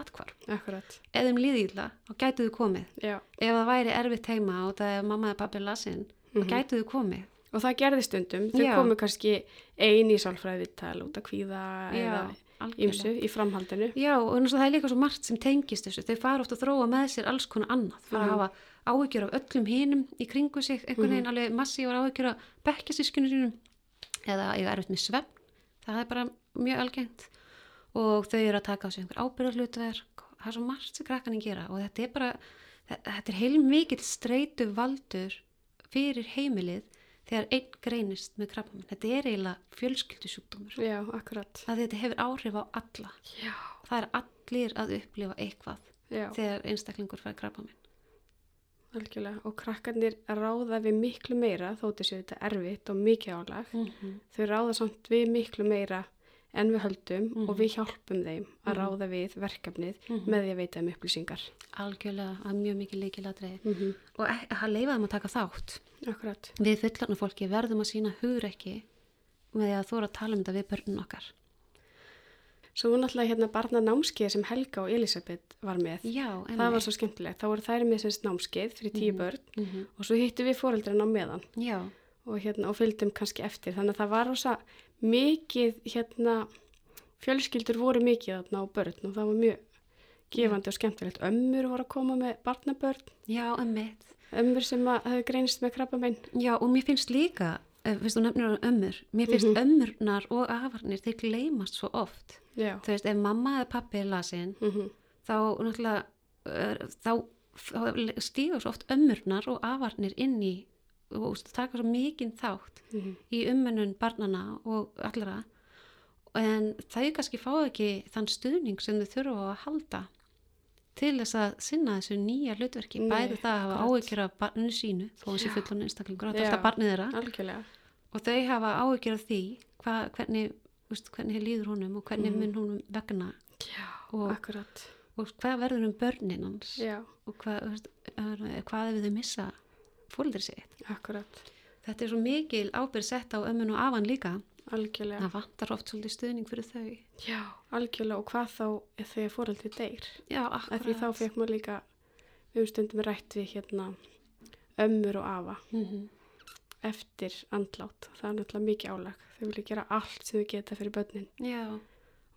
ef þeim líði illa, þá gætu þið komið Já. ef það væri erfitt heima og það er mamma eða pappi lasin, þá Mhm. gætu þið komið Og það gerði stundum. Þau Já. komu kannski eini sálfræðvittal út að kvíða eða algjörlega. ymsu í framhaldinu. Já, og það er líka svo margt sem tengist þessu þau fara oft að þróa með sér alls konar annað fara Mhm. að hafa áhyggjur af öllum hinum í kringu sig, einhvern veginn alveg massívar áhyggjur af bekkjasískunum sínum. Eða eiga erfitt með svefn það er bara mjög algengt. Og þau eru að taka á sig einhver ábyrðarhlutverk það er svo margt sem krakkanin gera. Og þetta er bara, þe- þetta er heil mikill streitu valdur fyrir heimilið þegar einn greinist með krabbaminn, þetta er eiginlega fjölskyldusjúkdómur. Já, akkurat. að þetta hefur áhrif á alla. Já. það er allir að upplifa eitthvað Já, þegar einstaklingur fær krabba minn. Algjörlega. Og krakkarnir ráða við miklu meira, þóttu séu þetta erfitt og mikið álag. Mm Þau ráða samt við miklu meira en við höldum Mhm. og við hjálpum þeim að Mhm. ráða við verkefnið Mhm. með því að veita um upplýsingar. Algjörlega, það er mjög mikið leikiladriði Mm -hmm. og e- að leifa þeim að taka þátt. Akkurat. Við fullarnu fólki verðum að sína hugrekki með því að þóra að tala um þetta við börnun okkar. Svo náttúrulega hérna barna námskeið sem Helga og Elisabeth var með. Já, Það var svo skemmtilegt. Þá voru þær með semst námskeið fyrir tíu Mhm. börn mm -hmm. og svo hittu við fóreldrin á meðan Já, og, hérna, og fylgdum kannski eftir. Þannig að það var rosa mikið, hérna, fjölskyldur voru mikið þarna á börn og það var mjög gefandi og skemmtilegt. Ömmur voru að koma með barnabörn, já, emmitt. ömmur sem að hefði greinst með krabba minn. Já, og mér finnst líka, ef við þú nefnir ömmur, mér finnst Mhm. ömmurnar og afarnir, þeir gleymast svo oft. Já. Þú veist, ef mamma eða pappi er lasin, Mm þá náttúrulega þá, þá stígur svo oft ömmurnar og afarnir inn í og taka svo mikinn þátt -hmm. í umönnun barnana og allra en þau kannski fá ekki þann stuðning sem þau þurfa að halda til þess að sinna þessu nýja hlutverki, bæði það að hafa áhyggjur af barninu sínu þó í Já. fullon einstaklingur, alltaf barnið þeirra Algjörlega. og þau hafa áhyggjur af því hva, hvernig, úst, hvernig líður honum og hvernig Mhm. mun honum vegna Já, Og- akkurat. og hvað verður um börnin hans Já, og hvað, veist, hvað ef þau missa fóldri sitt. akkurat. Þetta er svo mikil ábyrð sett á ömmun og afan líka. Algjörlega. Það vantar oft svolítið stuðning fyrir þau. Já, algjörlega. Og hvað þá þegar fóreldri deyr? Já, Af akkurat. því þá fekk maður líka, við stundum rætt við hérna ömmur og afa Mm -hmm. Eftir andlát. Það er náttúrulega mikið álag. Þau vilja gera allt sem þau geta fyrir börnin. Já,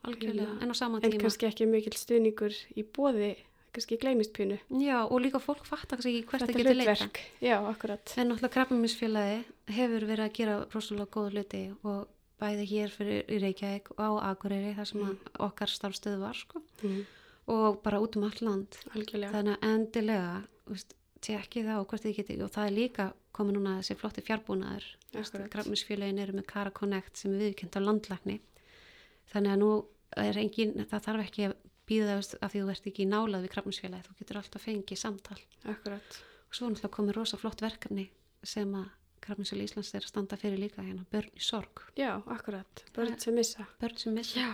algjörlega. Hérna, En á sama En tíma. kannski ekki mikill stuðningur í bóði, kannski gleymist pínu. Já, og líka fólk fattar kannski ekki hvert það getur leita. Já, akkurat. En náttúrulega krabbaminsfélagi hefur verið að gera rosalega góða hluti og bæði hér fyrir í Reykjavík og á Akureyri þar sem Mm. okkar starfstöðu var sko Mm. og bara út um allt land Algjörlega. þannig að endilega veist, tekkið á hvort þið getið og það er líka komið núna þessi flotti fjárbúnaður. Krabbaminsfélagin eru með Kara Connect sem er viðkjönd á landlagni þannig að nú er engin það þarf ekki að býða það af því þú ert ekki í nálað við krabbaminsfélagi þú getur alltaf fengið samtal Akkurat. og svo náttúrulega komið rosa flott verkefni sem að Krabbaminsfélag Íslands er að standa fyrir líka hérna börn í sorg Já, akkurat. Börn Það- sem missa. börn sem missa Já.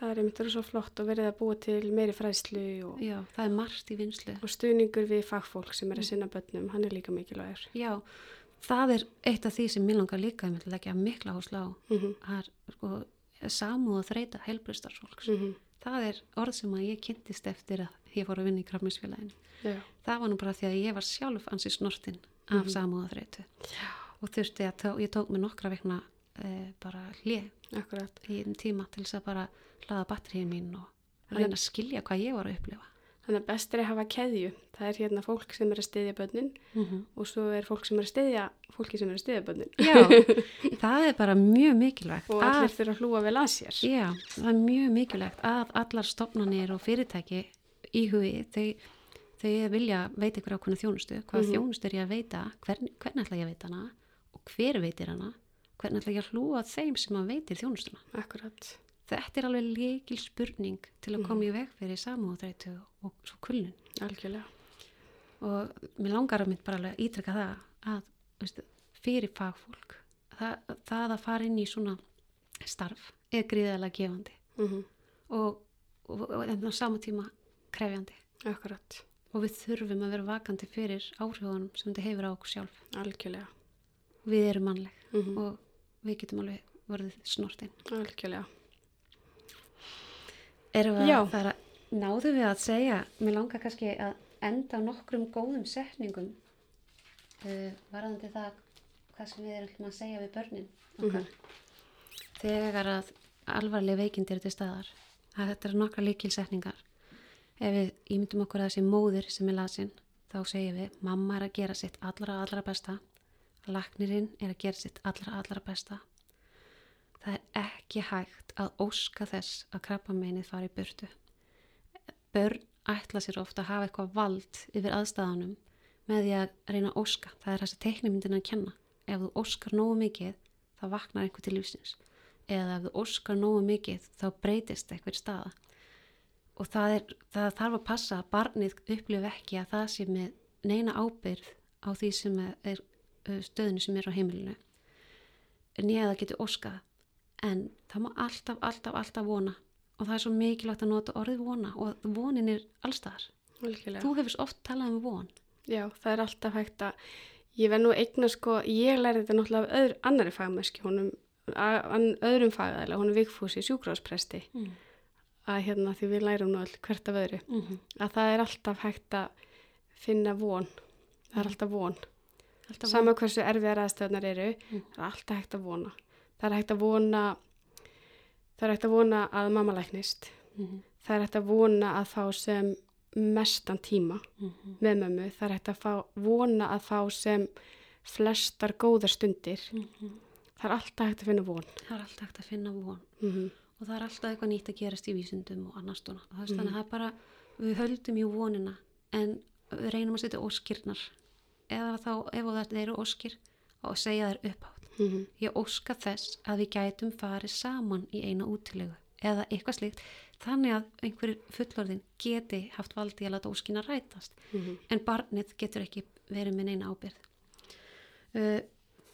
Það er einmitt svo flott og verið að búa til meiri fræðslu og, Já, það er margt í vinslu og stuðningur við fagfólk sem er Mm. að sinna börnum. Hann er líka mikilvægur. Já, það er eitt af því sem mér langar líka að leggja mikla áherslu á Mm það er sko samúð og þreita heilbriðstarfsfólks. Mm Það er orð sem að ég kynntist eftir að ég fór að vinna í krafminsfélaginu. Það var nú bara því að ég var sjálf ansi snortinn af samúð og þreitu og þurfti að tó, ég tók mig nokkra vegna e, bara hlið í einn tíma til þess að bara hlaða batteríin mín og reyna að skilja hvað ég var að upplifa. Þannig að best er að hafa keðju. Það er hérna fólk sem er að styðja börnin Mm og svo er fólk sem er að styðja fólki sem er að styðja börnin. Já, það er bara mjög mikilvægt Og allir þurfa að hlúa vel að sér. Já, það er mjög mikilvægt að allar stofnanir og fyrirtæki í hugi, þau, þau vilja veita ykkur ákveðna þjónustu, hvaða Mhm. þjónustu er ég að veita, hvern, hvernig ætla ég að veita hana og hver veitir hana, hvernig ætla ég að hlúa þeim sem að veitir þjónustuna. Akkurat. Þetta er alveg leikil spurning til að koma í veg fyrir samúðrætu og svo kulnun. Algjörlega. Og mér langar að mynd bara alveg að ítreka það að veistu, fyrir fagfólk, það, það að fara inn í svona starf er gríðarlega gefandi Mm og, og, og en á sama tíma krefjandi Akkurat. og við þurfum að vera vakandi fyrir áhrifunum sem þetta hefur á okkur sjálf. Algjörlega. Við erum mannleg Mm og við getum alveg vorðið snortinn. Algjörlega. Erum við Já. að fara, náðum við að segja, mér langar kannski að enda á nokkrum góðum setningum uh, varðandi það hvað sem við erum að segja við börnin okkar. Þegar að alvarleg veikindi eru til staðar. Að þetta eru nokkra líkilsetningar. Ef við ímyndum okkur að þessi móðir sem er lasin, þá segjum við, mamma er að gera sitt allra, allra besta. Laknirinn er að gera sitt allra, allra besta. Það er ekki hægt að óska þess að krabbameinið fari í burtu. Börn ætla sér ofta að hafa eitthvað vald yfir aðstæðanum með því að reyna að óska. Það er þessi teiknumyndin að kenna. Ef þú óskar nógu mikið, þá vaknar einhver til lífsins. Eða ef þú óskar nógu mikið, þá breytist eitthvað staða. Og það, er, það þarf að passa að barnið upplifu ekki að það sé með neina ábyrð á því sem er stöðinu sem er á heimilinu. Nýja það getur óskað. En það má alltaf, alltaf, alltaf vona. Og það er svo mikilvægt að nota orðið vona og vonin er allstaðar. Þú hefur svo oft talað um von. Já, það er alltaf hægt að, ég verð nú eigna sko, ég lærði þetta náttúrulega af öðru, annari fagmöski, honum, öðrum fagæðilega, honum Vigfúsi sjúkráspresti, Mm. að hérna því við lærum nú all hvert af öðru, Mm -hmm. að það er alltaf hægt að finna von, það er alltaf von, Alltaf sama hversu erfiðar aðstöðnar eru, Mm. það er alltaf hægt að vona, það er hægt að vona, það er hægt að vona að mamma læknist, Mm -hmm. það er hægt að vona að fá sem mestan tíma, Mm -hmm. með mömmu. Það er hægt að fá, vona að fá sem flestar góðar stundir. Það er alltaf hægt að finna von. Það er alltaf hægt að finna von. Mm -hmm. Og það er alltaf eitthvað nýtt að gerast í vísundum og annars stóna. Mm. Þannig að það er bara, við höldum í vonina en við reynum að setja óskirnar. Eða þá, ef það eru óskir, og segja þær upphátt. Mm -hmm. Ég óska þess að við gætum farið saman í eina útilegu eða eitthvað slíkt þannig að einhverjir fullorðin geti haft valdi að láta óskina rætast Mhm. en barnið getur ekki verið með neina ábyrð. Uh,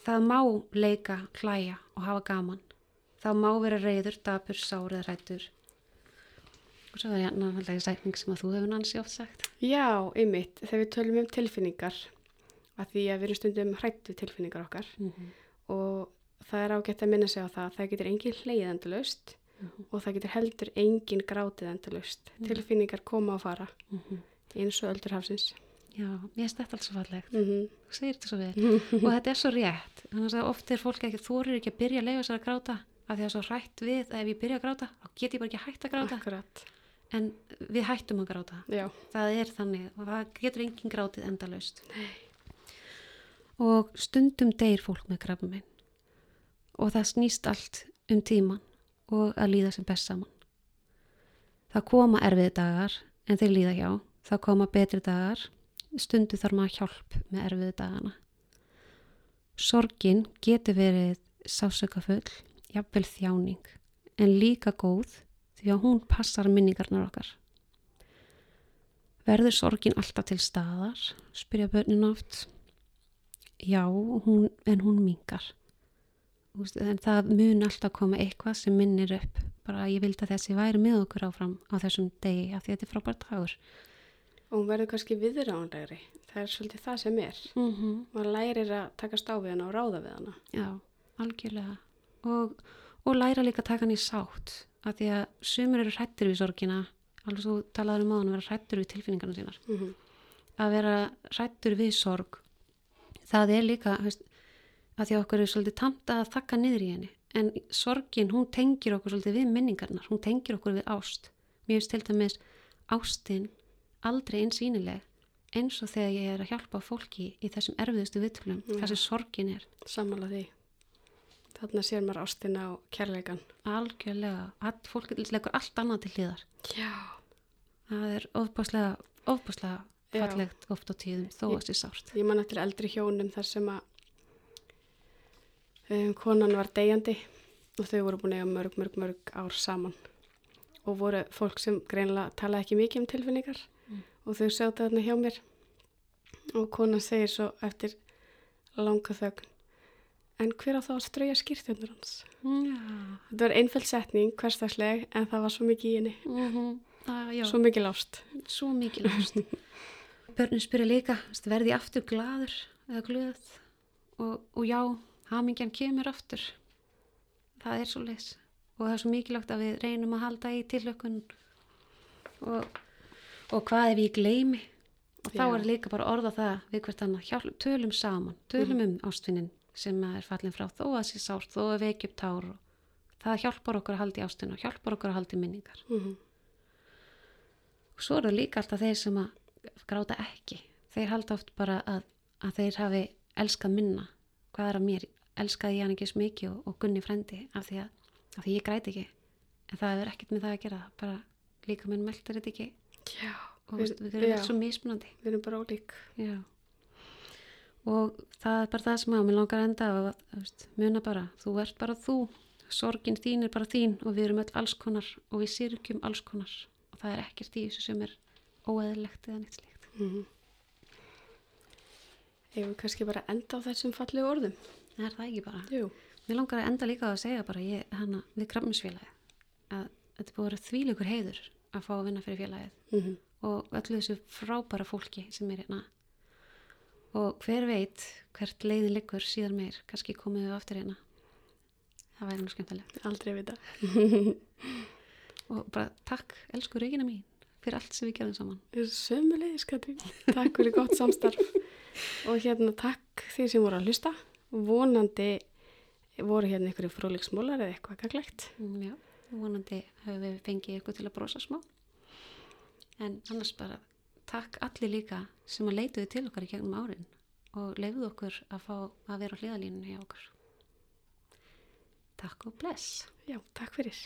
það má leika, hlæja og hafa gaman. Það má vera reyður, dapur, sár eða rættur. Og svo er ég náttúrulega sætning sem að þú hefur nansi oft sagt. Já, einmitt, þegar við tölum um tilfinningar, að því að við erum stundum hrætt við tilfinningar okkar Mm -hmm. Og það er ágætt að minna sig á það að það getur engin hleið endalaust og það getur heldur engin grátið endalaust. Tilfinningar koma og fara eins og öldur hafsins. Já, mér finnst þetta alls svo fallegt. Mm -hmm. Þú segir þetta svo vel. og þetta er svo rétt. Þannig að oft er fólk ekki, þorir ekki að byrja að leifa sér að gráta af því að svo hrætt við að ef ég byrja að gráta þá get ég bara ekki hægt að gráta. Akkurat, En við hættum að gráta. já. Það er þannig og það getur engin grátið endalaust. Og stundum deyr fólk með krabba minn og það snýst allt um tíman og að líða sem best saman. Það koma erfiði dagar en þeir líða hjá. Það koma betri dagar. Stundu þarf maður hjálp með erfiði dagana. Sorgin getur verið sásökafull, jafnvel þjáning, en líka góð því að hún passar minningarnar okkar. Verður sorgin alltaf til staðar? Spyrja börnin oft. Já, hún, en hún mingar. En það mun alltaf koma eitthvað sem minnir upp. Bara að ég vildi að þessi væri með okkur áfram á þessum degi af því að þetta er frábært dagur. Og hún verður kannski viðránlegri. Það er svolítið það sem er. Mm -hmm. Maður lærir að taka stáfið hana og ráða við hana. Já, algjörlega. Og, og læra líka að taka hann í sátt af því að sumur eru hrættir við sorgina alveg svo talaður um á hann að vera hrættur við tilfinningarna sínar Mm -hmm. að vera hrættur við sorg það er líka veist, að því að okkur er svolítið tamt að þakka niður í henni en sorgin hún tengir okkur svolítið við minningarnar hún tengir okkur við ást mér finnst til dæmis ástin aldrei einsýnileg eins og þegar ég er að hjálpa fólki í þessum erfiðustu viðtöflum Já. þar sem sorgin er Sammála því. Þarna sér maður ástina og kærleikan. algjörlega, að fólk leggur allt annað til hliðar Já. það er ofbáslega, ofbáslega. Fallegt oft á tíðum þó að sér sárt Ég man eftir eldri hjónum þar sem að um, konan var deyjandi og þau voru búin að eiga mörg, mörg, mörg ár saman og voru fólk sem greinlega talaði ekki mikið um tilfinningar Mm. og þau sjáðu þarna hjá mér og konan segir svo eftir langa þögn en hver á þá að strauja skýrtjöndur hans? Já, Þetta var einföld setning, hverstagsleg, en það var svo mikið í henni, mm það, já. svo mikið lást. svo mikið ást börnin spyrja líka verði aftur gladur eða glöð? Og, og já, hamingjan kemur aftur. Það er svo leis og það er svo mikilvægt að við reynum að halda í tilökun og, og hvað ef ég gleymi? Og þá Já. er líka bara orða það við hvert annað, hjálp, tölum saman. Tölum um ástfinnin sem er fallin frá. Þó að sé sárt, þó að vekja upp tár það hjálpar okkur að halda í ástina og hjálpar okkur að halda í minningar. Mm og svo eru líka alltaf þeir sem að gráta ekki. Þeir halda oft bara að, að þeir hafi elskað minna. Hvað er að mér, elskaði ég hann ekki smikið og, og gunni frendi af því að, af því ég græti ekki. En það er ekkert með það að gera. Bara líka minn meldur þetta ekki. Já, og við, við erum já. svo mismunandi. Við erum bara ólík. já. Og það er bara það sem að mér langar að enda veist, muna bara, þú ert bara þú. Sorgin þín er bara þín og við erum öll alls konar og við sirkjum alls konar. Og það er ekkert í þessu sem er óeðlegt eða neitt slíkt Mm Ef við kannski bara enda á þessum fallegu orðum. Er það ekki bara. Jú. Mér langar að enda líka að segja bara ég, hana, við krafminsfélagi að þetta búið að vera þvíleikur heiður að fá að vinna fyrir félagið Mm og öllu þessu frábæra fólki sem er hérna og hver veit hvert leiðin liggur síðan meir, kannski komið við aftur hérna. Það væri nú skemmtilega. Aldrei vita. Og bara takk, elsku Regina mín, fyrir allt sem við gerðum saman. Sömulegis, Katrín. Takk fyrir gott samstarf. Og hérna takk því sem voru að hlusta. Vonandi voru hérna ykkur fróliksmólar eða eitthvað gaglegt. Mm, Já, vonandi hefur við fengið ykkur til að brosa smá. En annars bara takk allir líka sem að leituðu til okkar í gegnum árin og leifuðu okkur að fá að vera á hliðalínunni hjá okkur. Takk og bless. Já, takk fyrir.